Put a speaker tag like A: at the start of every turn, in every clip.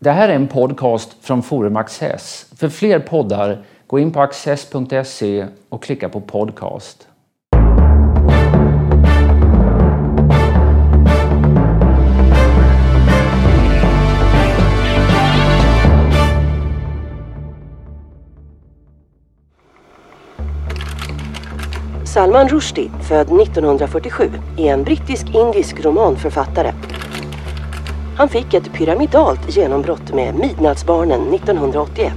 A: Det här är en podcast från Forum Access. För fler poddar, gå in på access.se och klicka på podcast.
B: Salman Rushdie, född 1947, är en brittisk-indisk romanförfattare. Han fick ett pyramidalt genombrott med Midnattsbarnen 1981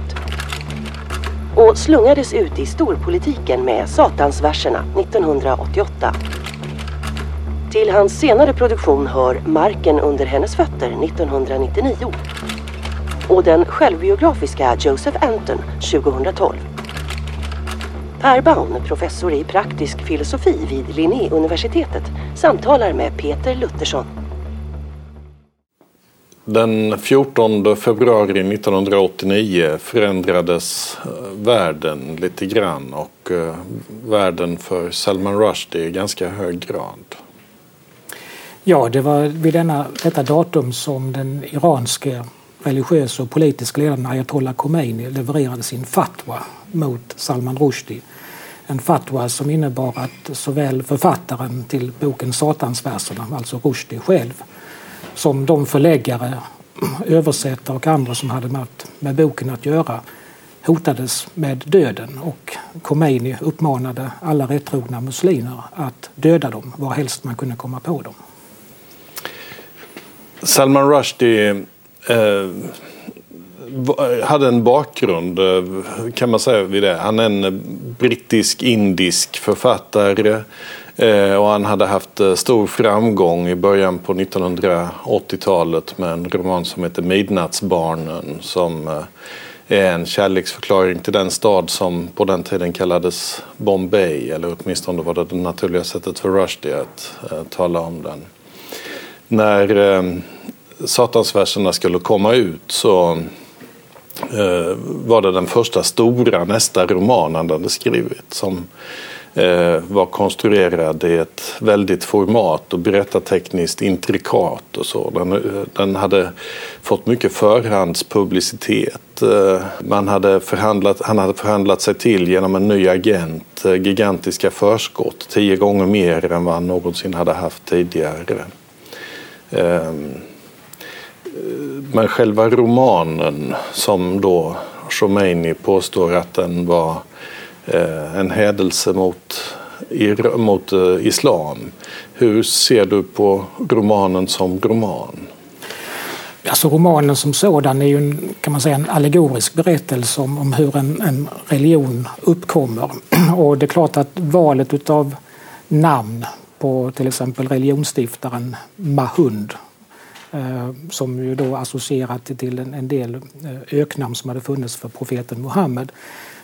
B: och slungades ut i storpolitiken med Satansverserna 1988. Till hans senare produktion hör Marken under hennes fötter 1999 och den självbiografiska Joseph Anton 2012. Per Baun, professor i praktisk filosofi vid Linnéuniversitetet, samtalar med Peter Luttersson.
C: Den 14 februari 1989 förändrades eh, världen lite grann och eh, världen för Salman Rushdie i ganska hög grad.
D: Ja, det var vid denna, detta datum som den iranske religiösa och politiska ledaren ayatollah Khomeini levererade sin fatwa mot Salman Rushdie. En fatwa som innebar att såväl författaren till boken Satansverserna, alltså Rushdie själv, som de förläggare, översättare och andra som hade med, med boken att göra hotades med döden och Khomeini uppmanade alla rättrogna muslimer att döda dem varhelst man kunde komma på dem.
C: Salman Rushdie eh, hade en bakgrund eh, kan man säga vid det. Han är en brittisk-indisk författare eh, Eh, och han hade haft eh, stor framgång i början på 1980-talet med en roman som heter Midnattsbarnen som eh, är en kärleksförklaring till den stad som på den tiden kallades Bombay eller åtminstone var det det naturliga sättet för Rushdie att tala om den. När Satansverserna skulle komma ut så eh, var det den första stora nästa roman han hade skrivit som Eh, var konstruerad i ett väldigt format och berättartekniskt intrikat och så. Den, eh, den hade fått mycket förhandspublicitet. Eh, man hade förhandlat, han hade förhandlat sig till genom en ny agent eh, gigantiska förskott, tio gånger mer än vad han någonsin hade haft tidigare. Ehm, men själva romanen som då Khomeini påstår att den var eh, Eh, en hädelse mot, mot eh, islam. Hur ser du på romanen som roman?
D: Alltså romanen som sådan är ju en, kan man säga, en allegorisk berättelse om, om hur en, en, religion uppkommer. Och det är klart att valet utav namn på till exempel religionsstiftaren Mahund Eh, som ju då associerat till en, en del eh, öknamn som hade funnits för profeten Muhammed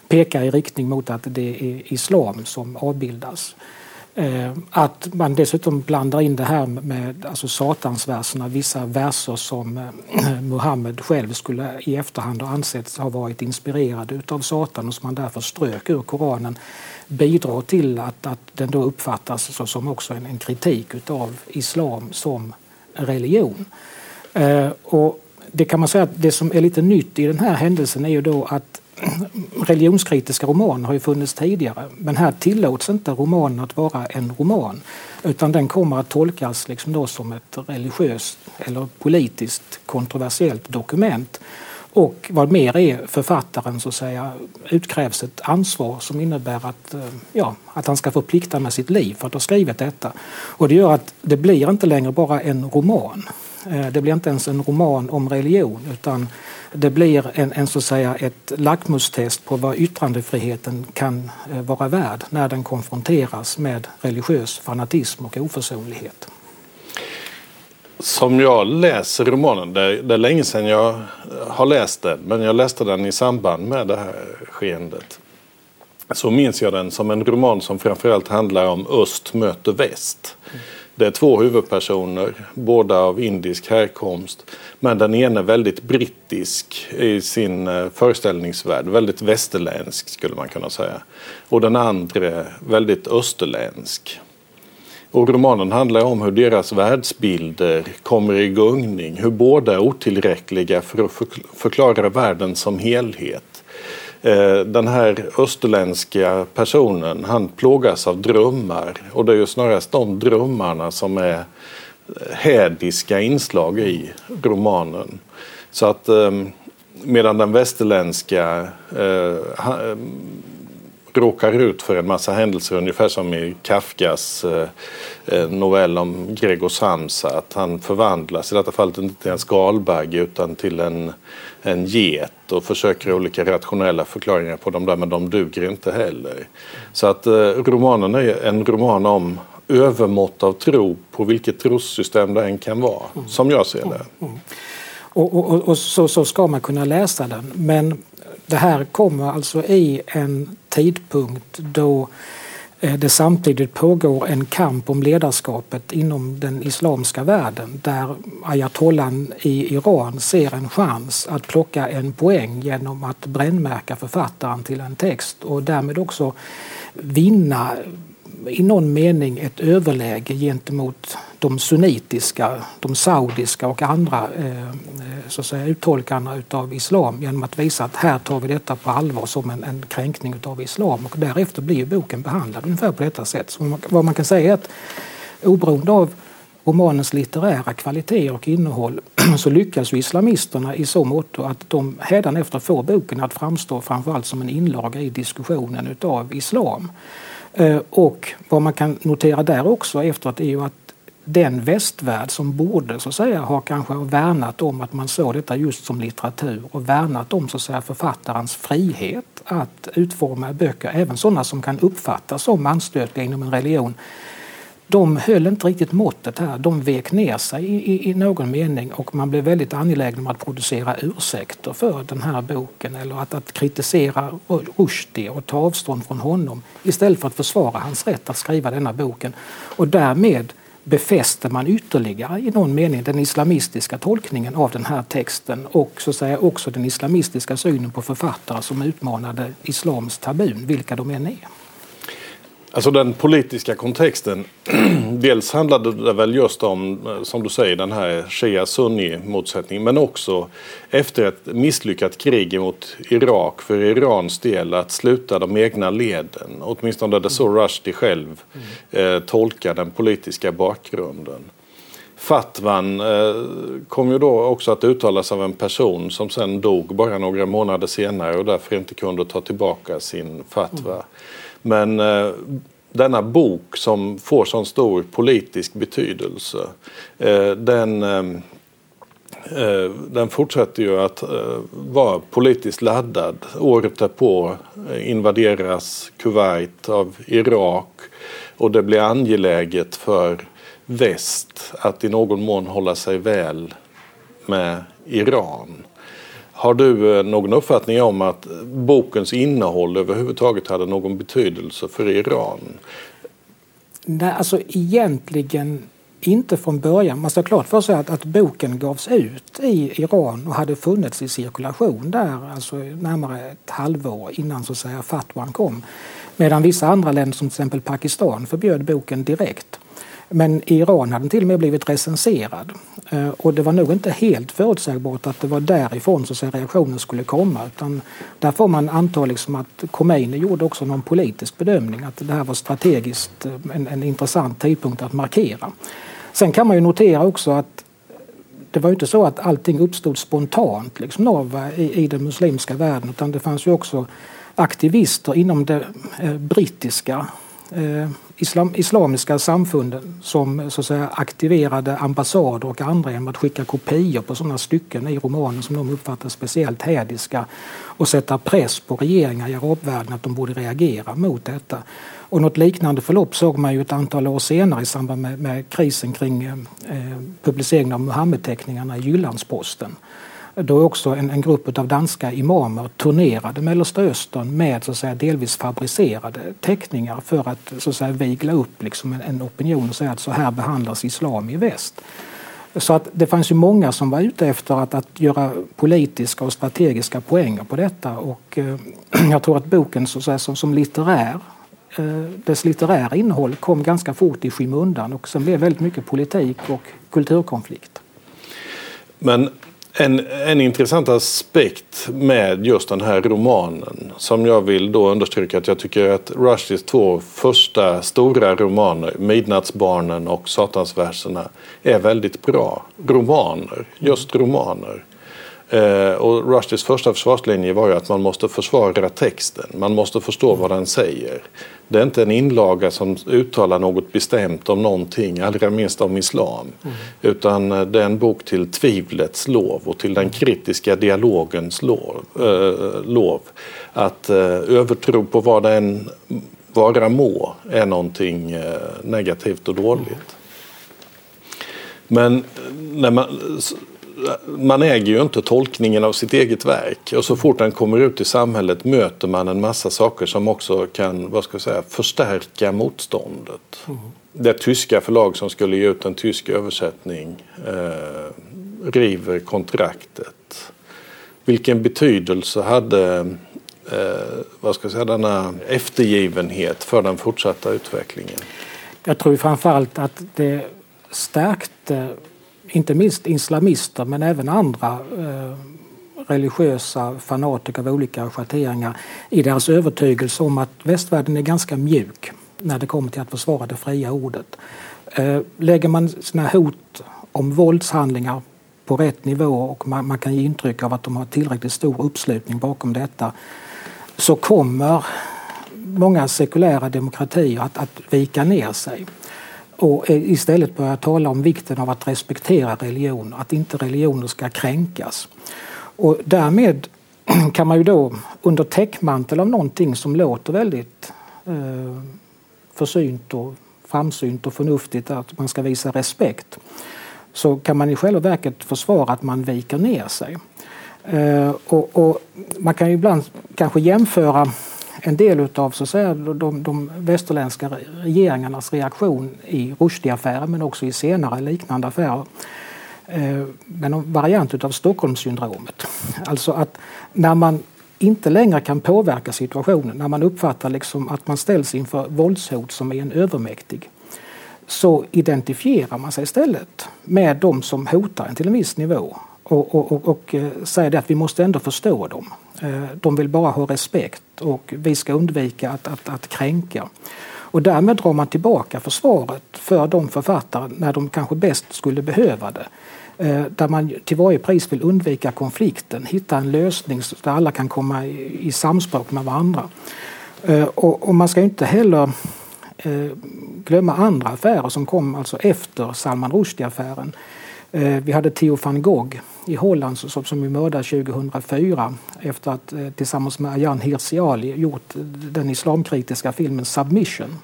D: pekar i riktning mot att det är islam som avbildas. Eh, att man dessutom blandar in det här med alltså satansverserna, vissa verser som eh, Muhammed själv skulle i efterhand ha ansetts ha varit inspirerad utav Satan och som man därför strök ur Koranen bidrar till att, att den då uppfattas som också en, en kritik utav islam som religion. Eh, och det kan man säga att det som är lite nytt i den här händelsen är ju då att religionskritiska romaner har ju funnits tidigare men här tillåts inte romanen att vara en roman utan den kommer att tolkas liksom då som ett religiöst eller politiskt kontroversiellt dokument. Och vad mer är författaren så att säga utkrävs ett ansvar som innebär att, eh, ja, att han ska få plikta med sitt liv för att ha skrivit detta. Och det gör att det blir inte längre bara en roman. Eh, det blir inte ens en roman om religion utan det blir en, en så att säga ett lackmustest på vad yttrandefriheten kan eh, vara värd när den konfronteras med religiös fanatism och oförsonlighet.
C: Som jag läser romanen, det, det är länge sedan jag har läst den, men jag läste den i samband med det här skeendet. Så minns jag den som en roman som framförallt handlar om öst möter väst. Det är två huvudpersoner, båda av indisk härkomst. Men den ene väldigt brittisk i sin eh, föreställningsvärld, väldigt västerländsk skulle man kunna säga. Och den andra väldigt österländsk. Och romanen handlar om hur deras världsbilder kommer i gungning, hur båda är otillräckliga för att förklara världen som helhet. Eh, den här österländska personen, han plågas av drömmar och det är ju snarast de drömmarna som är eh, hädiska inslag i romanen. Så att ehm, medan den västerländska eh, ehm, råkar ut för en massa händelser ungefär som i Kafkas eh, eh, novell om Gregor Samsa. Att han förvandlas, i detta fallet inte till en skalbagge utan till en, en get och försöker olika rationella förklaringar på dem där men de duger inte heller. Så att eh, romanen är en roman om övermått av tro på vilket trossystem det än kan vara, mm. som jag ser det. Mm. mm.
D: Och, och, och så, så, ska man kunna läsa den. Men det här kommer alltså i en tidpunkt då eh, det samtidigt pågår en kamp om ledarskapet inom den islamska världen där ayatollan i Iran ser en chans att plocka en poäng genom att brännmärka författaren till en text och därmed också vinna i någon mening ett överläge gentemot de sunnitiska, de saudiska och andra eh, så att säga, uttolkarna utav islam genom att visa att här tar vi detta på allvar som en, en kränkning utav islam och därefter blir boken behandlad ungefär på detta sätt. Så man, vad man kan säga är att oberoende av romanens litterära kvaliteter och innehåll så lyckas ju islamisterna i så mått att de hädanefter får boken att framstå framförallt som en inlaga i diskussionen utav islam. Eh, och vad man kan notera där också efteråt är ju att den västvärld som borde så att säga ha kanske värnat om att man såg detta just som litteratur och värnat om så att säga författarens frihet att utforma böcker, även sådana som kan uppfattas som anstötliga inom en religion de höll inte riktigt måttet här. De vek ner sig i, i, i, någon mening och man blev väldigt angelägen om att producera ursäkter för den här boken eller att, att kritisera Rushdie och ta avstånd från honom istället för att försvara hans rätt att skriva denna boken. Och därmed befäster man ytterligare i någon mening den islamistiska tolkningen av den här texten och så att säga också den islamistiska synen på författare som utmanade islams tabun, vilka de än är.
C: Alltså den politiska kontexten. Dels handlade det väl just om, som du säger, den här shia-sunni motsättningen. Men också efter ett misslyckat krig mot Irak för Irans del att sluta de egna leden. Åtminstone det så Rushdie själv eh, tolkar den politiska bakgrunden. Fatwan eh, kom ju då också att uttalas av en person som sen dog bara några månader senare och därför inte kunde ta tillbaka sin fatwa. Mm. Men eh, denna bok som får sån stor politisk betydelse eh, den, eh, eh den fortsätter ju att eh, vara politiskt laddad. Året därpå eh, invaderas Kuwait av Irak och det blir angeläget för väst att i någon mån hålla sig väl med Iran. Har du eh, någon uppfattning om att bokens innehåll överhuvudtaget hade någon betydelse för Iran?
D: Nej, alltså egentligen inte från början. Man ska klart för sig att, att boken gavs ut i Iran och hade funnits i cirkulation där alltså närmare ett halvår innan så att säga, fatwan kom. Medan vissa andra länder som till exempel Pakistan förbjöd boken direkt. Men i Iran hade den till och med blivit recenserad. Eh, och det var nog inte helt förutsägbart att det var därifrån så att reaktionen skulle komma. Utan där får man anta liksom att Khomeini gjorde också någon politisk bedömning att det här var strategiskt eh, en, en intressant tidpunkt att markera. Sen kan man ju notera också att det var inte så att allting uppstod spontant liksom av, i, i den muslimska världen utan det fanns ju också aktivister inom det eh, brittiska eh, islam, islamiska samfunden som så att säga, aktiverade ambassader och andra genom att skicka kopior på sådana stycken i romanen som de uppfattar speciellt hädiska och sätta press på regeringar i arabvärlden att de borde reagera mot detta. Och något liknande förlopp såg man ju ett antal år senare i samband med, med krisen kring eh, eh publiceringen av Muhammedteckningarna i Jyllandsposten då också en, en grupp av danska imamer turnerade Mellersta Östern med så att säga, delvis fabricerade teckningar för att, så att säga, vigla upp liksom en, en opinion och säga att så här behandlas islam i väst. Så att det fanns ju många som var ute efter att, att göra politiska och strategiska poänger på detta och eh, jag tror att boken så att säga, som, som litterär eh, dess litterära innehåll kom ganska fort i skymundan och sen blev väldigt mycket politik och kulturkonflikt.
C: Men en, en intressant aspekt med just den här romanen som jag vill då understryka att jag tycker att Rushdies två första stora romaner, Midnattsbarnen och Satansverserna, är väldigt bra romaner. Just romaner. Eh, och Rushdies första försvarslinje var ju att man måste försvara texten. Man måste förstå vad den säger. Det är inte en inlaga som uttalar något bestämt om någonting, allra minst om islam. Mm. Utan eh, det är en bok till tvivlets lov och till den kritiska dialogens lov. Äh, lov. Att äh, övertro på vad det än vara må är någonting äh, negativt och dåligt. Men när man man äger ju inte tolkningen av sitt eget verk och så fort den kommer ut i samhället möter man en massa saker som också kan vad ska jag säga, förstärka motståndet. Mm. Det tyska förlag som skulle ge ut en tysk översättning eh, river kontraktet. Vilken betydelse hade eh, vad ska jag säga, denna eftergivenhet för den fortsatta utvecklingen?
D: Jag tror framförallt att det stärkte inte minst islamister men även andra eh, religiösa fanatiker av olika schatteringar i deras övertygelse om att västvärlden är ganska mjuk när det kommer till att försvara det fria ordet. Eh, lägger man sina hot om våldshandlingar på rätt nivå och man, man, kan ge intryck av att de har tillräckligt stor uppslutning bakom detta så kommer många sekulära demokratier att, att vika ner sig och eh, istället börja tala om vikten av att respektera religion, att inte religioner ska kränkas. Och därmed kan man ju då under täckmantel av någonting som låter väldigt eh, försynt och framsynt och förnuftigt att man ska visa respekt så kan man i själva verket försvara att man viker ner sig. Eh, och, och, man kan ju ibland kanske jämföra en del av så att säga, de, de västerländska regeringarnas reaktion i Rushdie-affären men också i senare liknande affärer eh, men en variant av Stockholmssyndromet. Alltså att när man inte längre kan påverka situationen, när man uppfattar liksom att man ställs inför våldshot som är en övermäktig så identifierar man sig istället med de som hotar en till en viss nivå och, och, och, och eh, säga det att vi måste ändå förstå dem. Eh, de vill bara ha respekt och vi ska undvika att, att, att kränka. Och därmed drar man tillbaka försvaret för de författare när de kanske bäst skulle behöva det. Eh, där man till varje pris vill undvika konflikten, hitta en lösning där alla kan komma i, i samspråk med varandra. Och, och man ska inte heller glömma andra affärer som kom alltså efter Salman Rushdie-affären. Eh, vi hade Theo van Gogh i Holland som, som mördades 2004 efter att eh, tillsammans med Ayaan Hirsi Ali gjort den islamkritiska filmen Submission.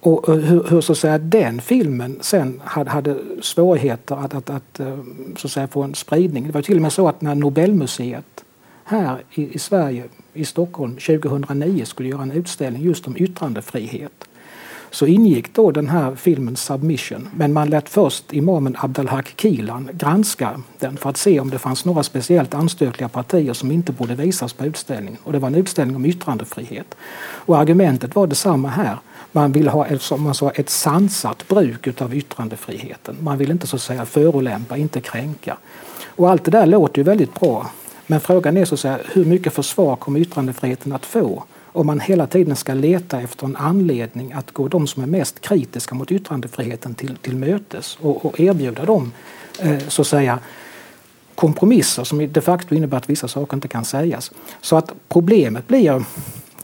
D: Och eh, hur, hur, så att säga, den filmen sen hade, hade svårigheter att, att, att, så att säga, få en spridning. Det var till och med så att när Nobelmuseet här i, i Sverige, i Stockholm 2009 skulle göra en utställning just om yttrandefrihet så ingick då den här filmen Submission. Men man lät först imamen Abdelhak Kilan granska den för att se om det fanns några speciellt anstötliga partier som inte borde visas på utställningen. Och det var en utställning om yttrandefrihet. Och argumentet var detsamma här. Man vill ha ett, som man sa, ett sansat bruk av yttrandefriheten. Man vill inte så att säga förolämpa, inte kränka. Och allt det där låter ju väldigt bra. Men frågan är så att säga, hur mycket försvar kommer yttrandefriheten att få? Om man hela tiden ska leta efter en anledning att gå de som är mest kritiska mot yttrandefriheten till, till mötes och, och erbjuda dem eh, så att säga kompromisser som de facto innebär att vissa saker inte kan sägas. Så att problemet blir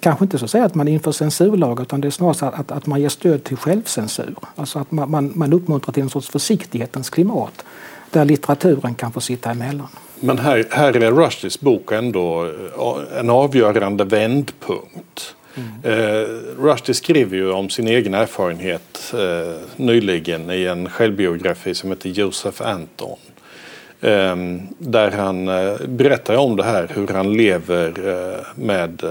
D: kanske inte så att säga att man inför censurlag utan det är snarare att, att man ger stöd till självcensur. Alltså att man, man, man uppmuntrar till en sorts försiktighetens klimat där litteraturen kan få sitta emellan.
C: Men här, här är Rushdies bok ändå eh, en avgörande vändpunkt. Mm. Eh, Rushdie skriver ju om sin egen erfarenhet eh, nyligen i en självbiografi som heter Joseph Anton. Eh, där han eh, berättar om det här hur han lever eh, med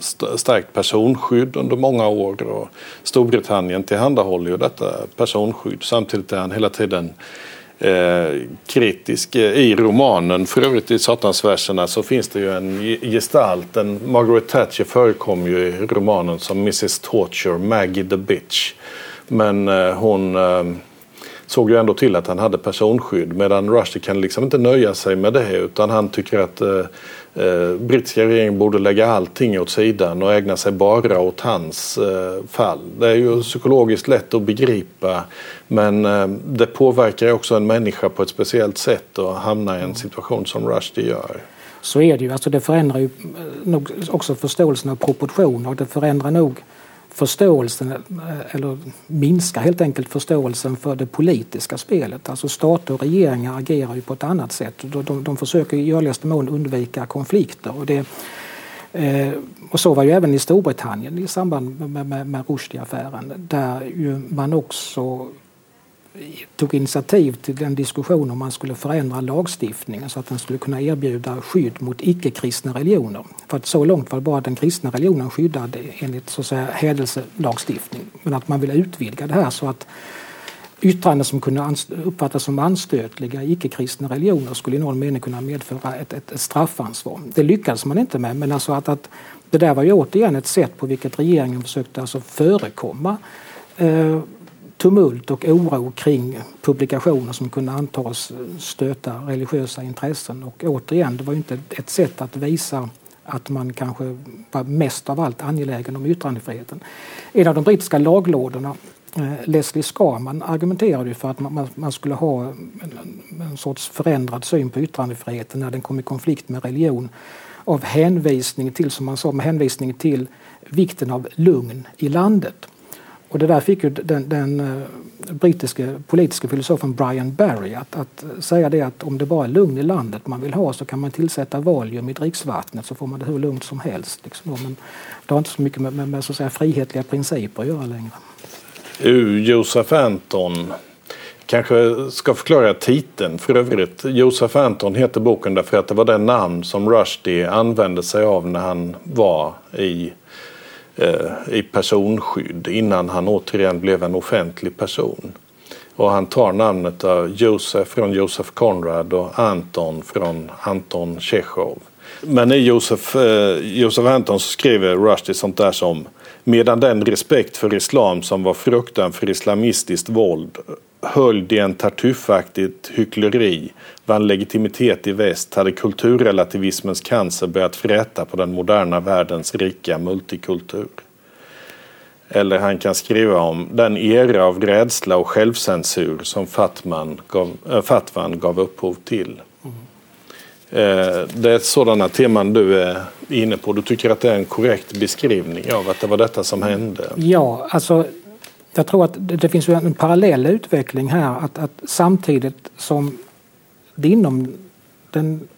C: st starkt personskydd under många år och Storbritannien tillhandahåller ju detta personskydd. Samtidigt är han hela tiden eh, kritisk. Eh, I romanen, för övrigt i Satansverserna, så finns det ju en gestalt. En, Margaret Thatcher förekom ju i romanen som Mrs Torture, Maggie the Bitch. Men eh, hon eh, såg ju ändå till att han hade personskydd medan Rushdie kan liksom inte nöja sig med det utan han tycker att eh, eh, brittiska regeringen borde lägga allting åt sidan och ägna sig bara åt hans eh, fall. Det är ju psykologiskt lätt att begripa men eh, det påverkar också en människa på ett speciellt sätt att hamna i en situation som Rushdie gör.
D: Så är det ju. Alltså det förändrar ju eh, nog också förståelsen av proportioner det förändrar nog förståelsen, eh, eller minskar helt enkelt förståelsen för det politiska spelet. Alltså stater och regeringar agerar ju på ett annat sätt. De, de, de försöker i görligaste mån undvika konflikter. Och, det, eh, och så var ju även i Storbritannien i samband med, med, med Rushdie-affären där ju man också tog initiativ till en diskussion om man skulle förändra lagstiftningen så att den skulle kunna erbjuda skydd mot icke-kristna religioner. För att så långt var det bara den kristna religionen skyddad enligt så att säga hädelselagstiftning. Men att man ville utvidga det här så att yttranden som kunde uppfattas som anstötliga i icke-kristna religioner skulle i någon mening kunna medföra ett, ett, straffansvar. Det lyckades man inte med men alltså att, att det där var ju återigen ett sätt på vilket regeringen försökte alltså förekomma eh, tumult och oro kring publikationer som kunde antas stöta religiösa intressen. Och återigen, det var ju inte ett sätt att visa att man kanske var mest av allt angelägen om yttrandefriheten. En av de brittiska laglådorna, eh, Leslie Scarman, argumenterade för att man, skulle ha en, sorts förändrad syn på yttrandefriheten när den kom i konflikt med religion av hänvisning till, som man sa, med hänvisning till vikten av lugn i landet. Och det där fick ju den, den eh, brittiske politiska filosofen Brian Barry att, att, säga det att om det bara är lugn i landet man vill ha så kan man tillsätta valium i dricksvattnet så får man det hur lugnt som helst. Liksom. Men det har inte så mycket med, med, med så att säga, frihetliga principer att göra längre.
C: U. Josef Anton kanske ska förklara titeln för övrigt. Josef Anton heter boken därför att det var det namn som Rushdie använde sig av när han var i Eh, i personskydd innan han återigen blev en offentlig person. Och han tar namnet av Josef från Josef Konrad och Anton från Anton Tjechov. Men i Josef, eh, Josef Anton så skriver Rushdie sånt där som Medan den respekt för islam som var fruktan för islamistiskt våld höljd i en tartuffaktigt hyckleri vann legitimitet i väst hade kulturrelativismens cancer börjat fräta på den moderna världens rika multikultur. Eller han kan skriva om den era av rädsla och självcensur som Fatman gav, äh, Fatvan gav upphov till. Mm. Eh, det är sådana teman du är inne på. Du tycker att det är en korrekt beskrivning av att det var detta som hände?
D: Ja, alltså jag tror att det finns en parallell utveckling här. Att, att samtidigt som det inom den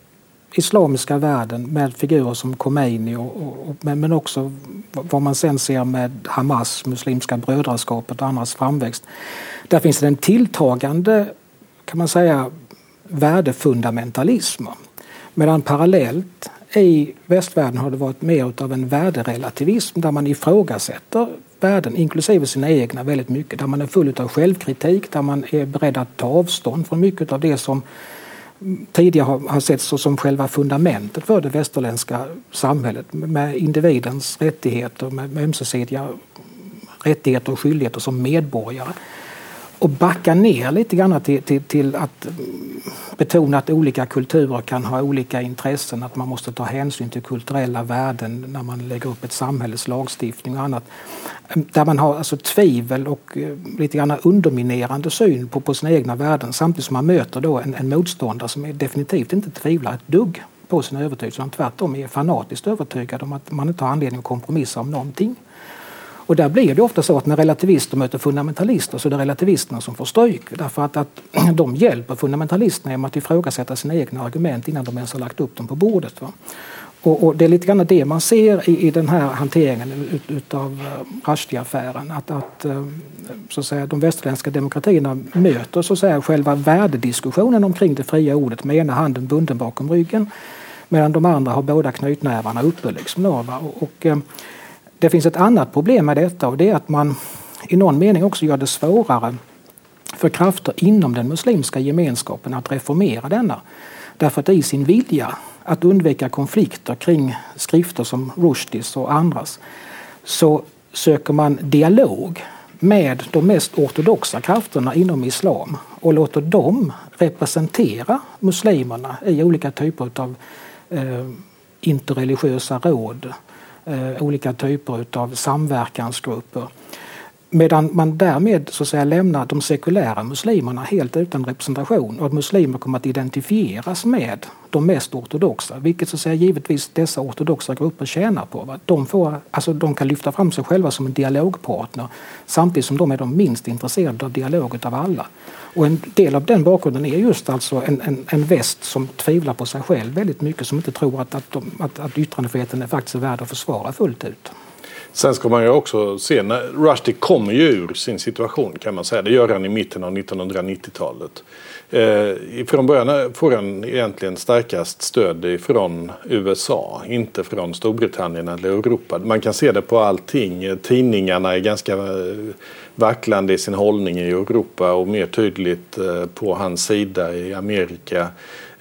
D: islamiska världen med figurer som Khomeini och, och, men också vad man sen ser med Hamas, Muslimska brödraskapet och andras framväxt. Där finns det en tilltagande, kan man säga, värdefundamentalism. Medan parallellt i västvärlden har det varit mer av en värderelativism där man ifrågasätter värden, inklusive sina egna, väldigt mycket. Där man är full av självkritik, där man är beredd att ta avstånd från mycket av det som tidigare har, har setts som själva fundamentet för det västerländska samhället med individens rättigheter, med, med ömsesidiga rättigheter och skyldigheter som medborgare och backa ner lite grann till, till, till, att betona att olika kulturer kan ha olika intressen, att man måste ta hänsyn till kulturella värden när man lägger upp ett samhälles lagstiftning och annat. Där man har alltså tvivel och eh, lite grann underminerande syn på, på sina egna värden samtidigt som man möter då en, en motståndare som är definitivt inte tvivlar ett dugg på sina övertygelser utan tvärtom är fanatiskt övertygad om att man inte har anledning att kompromissa om någonting. Och där blir det ofta så att när relativister möter fundamentalister så är det relativisterna som får stryk. Därför att, att de hjälper fundamentalisterna genom att ifrågasätta sina egna argument innan de ens har lagt upp dem på bordet. Va? Och, och, det är lite grann det man ser i, i den här hanteringen ut, utav eh, Rushdie-affären. Att, att, eh, så att säga, de västerländska demokratierna möter så att säga, själva värdediskussionen omkring det fria ordet med ena handen bunden bakom ryggen medan de andra har båda knytnävarna uppe. Liksom då, och, och eh, det finns ett annat problem med detta och det är att man i någon mening också gör det svårare för krafter inom den muslimska gemenskapen att reformera denna. Därför att i sin vilja att undvika konflikter kring skrifter som Rushdies och andras så söker man dialog med de mest ortodoxa krafterna inom islam och låter dem representera muslimerna i olika typer av eh, interreligiösa råd, eh, Eh, olika typer av samverkansgrupper. Medan man därmed så att säga, lämnar de sekulära muslimerna helt utan representation och att muslimer kommer att identifieras med de mest ortodoxa, vilket så att säga, givetvis dessa ortodoxa grupper tjänar på. De, får, alltså, de kan lyfta fram sig själva som en dialogpartner samtidigt som de är de minst intresserade av dialog av alla. Och en del av den bakgrunden är just alltså en, en, en väst som tvivlar på sig själv väldigt mycket, som inte tror att, att, de, att, att yttrandefriheten är faktiskt värd att försvara fullt ut.
C: Sen ska man ju också se, när Rushdie kommer ju ur sin situation kan man säga. Det gör han i mitten av 1990-talet. Eh, från början får han egentligen starkast stöd från USA, inte från Storbritannien eller Europa. Man kan se det på allting. Tidningarna är ganska eh, vacklande i sin hållning i Europa och mer tydligt eh, på hans sida i Amerika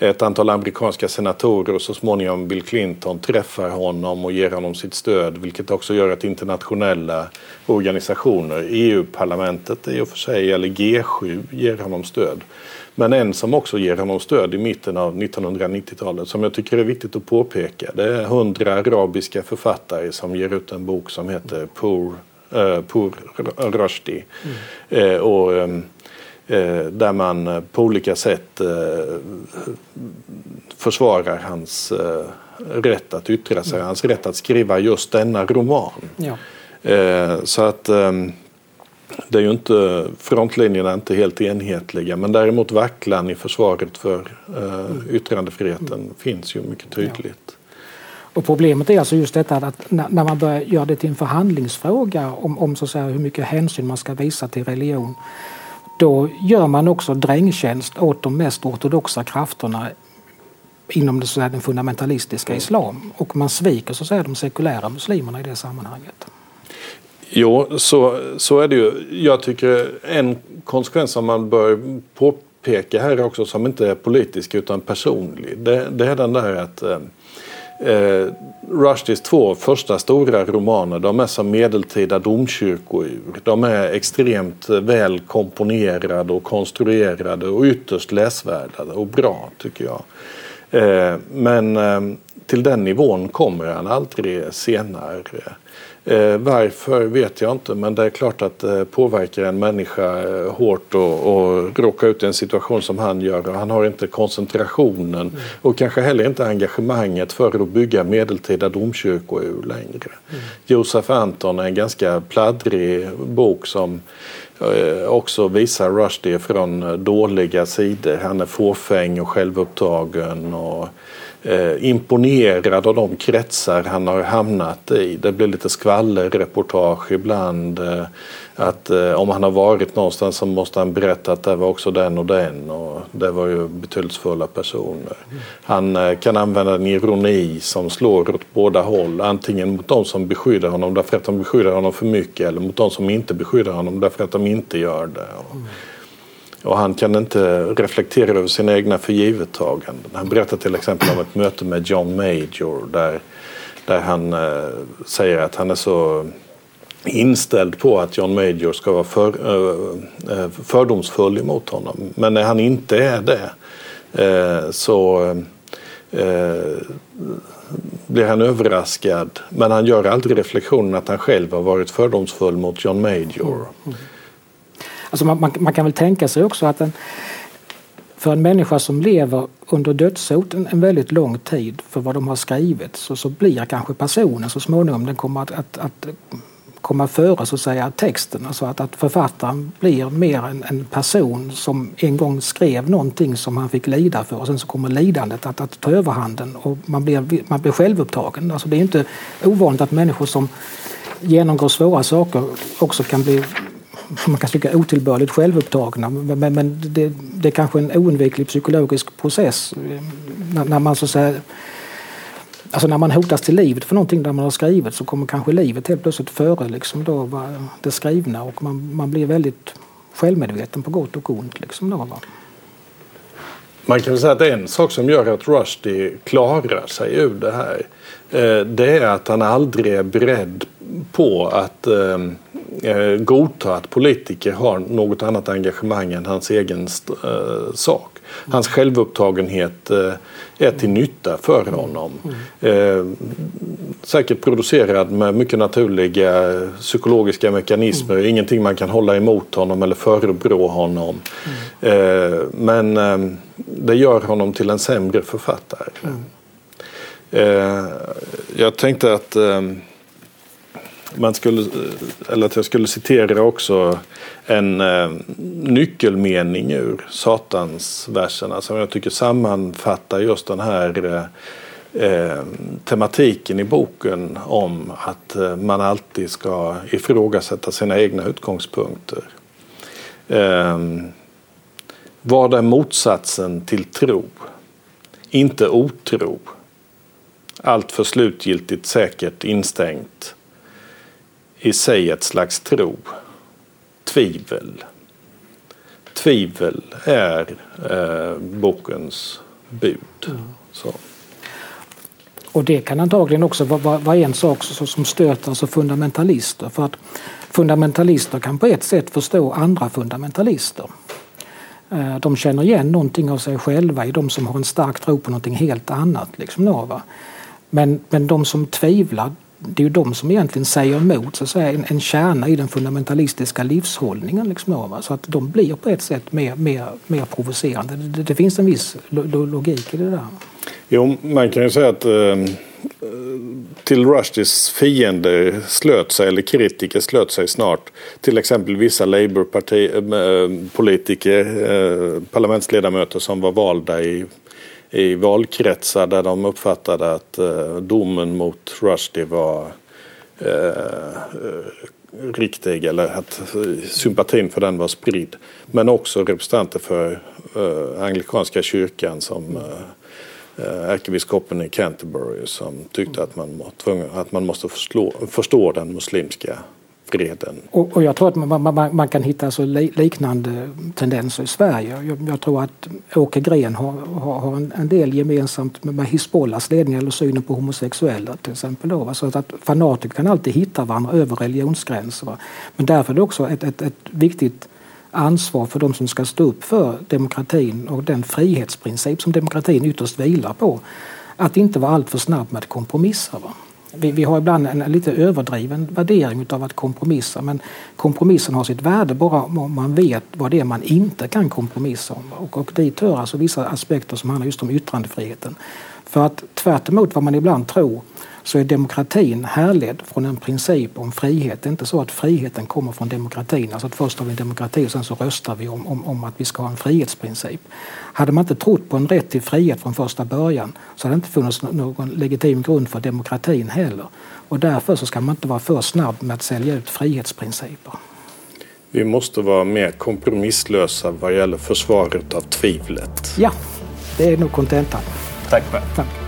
C: ett antal amerikanska senatorer och så småningom Bill Clinton träffar honom och ger honom sitt stöd vilket också gör att internationella organisationer, EU-parlamentet i och för sig, eller G7 ger honom stöd. Men en som också ger honom stöd i mitten av 1990-talet som jag tycker är viktigt att påpeka det är hundra arabiska författare som ger ut en bok som heter Poor, uh, Poor Rushdie. Mm. Uh, och, um, Eh, där man eh, på olika sätt eh, försvarar hans rätt att yttra sig, hans rätt att skriva just denna roman. Ja. Så att ehm, det är ju inte, frontlinjerna är inte helt enhetliga men däremot vacklan i försvaret för yttrandefriheten mm. finns ju mycket tydligt.
D: Och problemet är alltså just detta att när man börjar göra det till en förhandlingsfråga om, om så att säga, hur mycket hänsyn man ska visa till religion då gör man också drängtjänst åt de mest ortodoxa krafterna inom det, så här, den fundamentalistiska islam och man sviker så att säga, de sekulära muslimerna i det sammanhanget.
C: Jo, så, så är det ju. Jag tycker en konsekvens som man bör påpeka här också som inte är politisk utan personlig det, det är den där att eh, eh, Rushdies två första stora romaner de är som medeltida domkyrkour. De är extremt eh, väl komponerade och konstruerade och ytterst läsvärda och bra tycker jag. Eh, men eh, till den nivån kommer han aldrig senare. Eh, varför vet jag inte men det är klart att det påverkar en människa eh, hårt och, och råka ut i en situation som han gör. Han har inte koncentrationen mm. och kanske heller inte engagemanget för att bygga medeltida domkyrkor längre. Mm. Josef Anton är en ganska pladdrig bok som eh, också visar Rushdie från dåliga sidor. Han är fåfäng och självupptagen och eh, imponerad av de kretsar han har hamnat i. Det blir lite skvallerreportage ibland. Eh, att eh, om han har varit någonstans så måste han berätta att det var också den och den och det var ju betydelsefulla personer. Han eh, kan använda en ironi som slår åt båda håll. Antingen mot de som beskyddar honom därför att de beskyddar honom för mycket eller mot de som inte beskyddar honom därför att de inte gör det. Mm. Och han kan inte reflektera över sina egna förgivettaganden. Han berättar till exempel om ett möte med John Major där, där han eh, säger att han är så inställd på att John Major ska vara för, eh, eh, fördomsfull emot honom. Men när han inte är det eh, så eh, blir han överraskad. Men han gör aldrig reflektionen att han själv har varit fördomsfull mot John Major. Mm.
D: Alltså man, man, man, kan väl tänka sig också att en, för en människa som lever under dödshot en, en väldigt lång tid för vad de har skrivit så, så blir kanske personen så småningom den kommer att, att, att komma före så att säga texten. Alltså att, att författaren blir mer en, en, person som en gång skrev någonting som han fick lida för och sen så kommer lidandet att, att ta överhanden och man blir, man blir självupptagen. Alltså det är inte ovanligt att människor som genomgår svåra saker också kan bli man kan tycka otillbörligt självupptagna men, men det, det är kanske en oundviklig psykologisk process när, när, man så att säga Alltså när man hotas till livet för någonting där man har skrivit så kommer kanske livet helt plötsligt före liksom då det skrivna och man, man blir väldigt självmedveten på gott och ont. Liksom då, va?
C: Man kan säga att en sak som gör att Rushdie klarar sig ur det här eh, det är att han aldrig är beredd på att eh, eh, godta att politiker har något annat engagemang än hans egen sak. Hans självupptagenhet är till nytta för honom. säkert producerad med mycket naturliga psykologiska mekanismer. Mm. Ingenting man kan hålla emot honom eller förebrå honom. Mm. men det gör honom till en sämre författare. Mm. Eh, jag tänkte att eh, man skulle, eller att jag skulle citera också en eh, nyckelmening ur Satansverserna som jag tycker sammanfattar just den här eh, eh, tematiken i boken om att eh, man alltid ska ifrågasätta sina egna utgångspunkter. Eh, vad är motsatsen till tro? Inte otro. Allt för slutgiltigt säkert instängt. I sig ett slags tro. Tvivel. Tvivel är eh, bokens bud. Mm. Så.
D: Och det kan antagligen också vara, vara en sak som stöter alltså fundamentalister. För att fundamentalister kan på ett sätt förstå andra fundamentalister. Eh, de känner igen någonting av sig själva i de som har en stark tro på någonting helt annat. Liksom? Men, men de som tvivlar, det är ju de som egentligen säger emot så att säga, en, en kärna i den fundamentalistiska livshållningen. Liksom då, va? Så att de blir på ett sätt mer, mer, mer provocerande. Det, det finns en viss logik i det där.
C: Jo, man kan ju säga att eh, till Rushdies fiender slöt sig, eller kritiker slöt sig snart. Till exempel vissa Labour-politiker, eh, eh, parlamentsledamöter som var valda i, i valkretsar där de uppfattade att eh, domen mot Rushdie var eh, eh, riktig eller att sympatin för den var spridd. Men också representanter för eh, anglikanska kyrkan som eh, Eh, ärkebiskopen i Canterbury som tyckte att man, tvungen, att man måste förstå, förstå den muslimska freden.
D: Och, och jag tror att man, man, man kan hitta så liknande tendenser i Sverige. Jag, jag tror att Åke Gren har, har, har en, en, del gemensamt med Hizbollahs ledning eller synen på homosexuella till exempel. Då, Så att fanatiker kan alltid hitta varandra över religionsgränser. Va? Men därför är det också ett, ett, ett viktigt ansvar för de som ska stå upp för demokratin och den frihetsprincip som demokratin ytterst vilar på. Att inte vara alltför snabb med att kompromissa. Va? Vi, vi, har ibland en lite överdriven värdering av att kompromissa men kompromissen har sitt värde bara om man vet vad det är man inte kan kompromissa om. Och, och dit hör alltså vissa aspekter som handlar just om yttrandefriheten. För att tvärt vad man ibland tror så är demokratin härledd från en princip om frihet. Det är inte så att friheten kommer från demokratin, alltså att först har vi en demokrati och sen så röstar vi om, om, om att vi ska ha en frihetsprincip. Hade man inte trott på en rätt till frihet från första början så hade det inte funnits någon legitim grund för demokratin heller. Och därför så ska man inte vara för snabb med att sälja ut frihetsprinciper.
C: Vi måste vara mer kompromisslösa vad gäller försvaret av tvivlet.
D: Ja, det är nog kontentan.
C: Tack själv.
D: Tack.